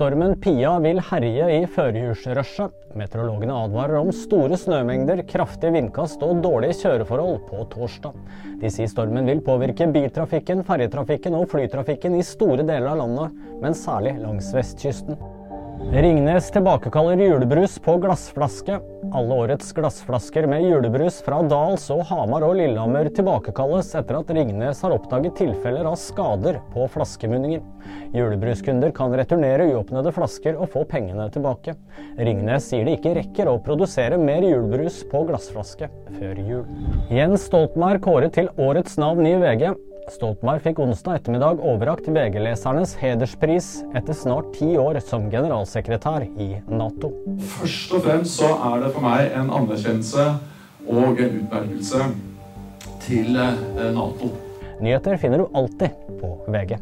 Stormen Pia vil herje i førjulsrushet. Meteorologene advarer om store snømengder, kraftige vindkast og dårlige kjøreforhold på torsdag. De sier stormen vil påvirke biltrafikken, ferjetrafikken og flytrafikken i store deler av landet, men særlig langs vestkysten. Ringnes tilbakekaller julebrus på glassflaske. Alle årets glassflasker med julebrus fra Dals og Hamar og Lillehammer tilbakekalles etter at Ringnes har oppdaget tilfeller av skader på flaskemunninger. Julebruskunder kan returnere uåpnede flasker og få pengene tilbake. Ringnes sier de ikke rekker å produsere mer julebrus på glassflaske før jul. Jens Stoltenberg kåret til årets navn i VG. Stoltenberg fikk onsdag ettermiddag overrakt VG-lesernes hederspris etter snart ti år som generalsekretær i Nato. Først og fremst så er det for meg en anerkjennelse og en utmerkelse til eh, Nato. Nyheter finner du alltid på VG.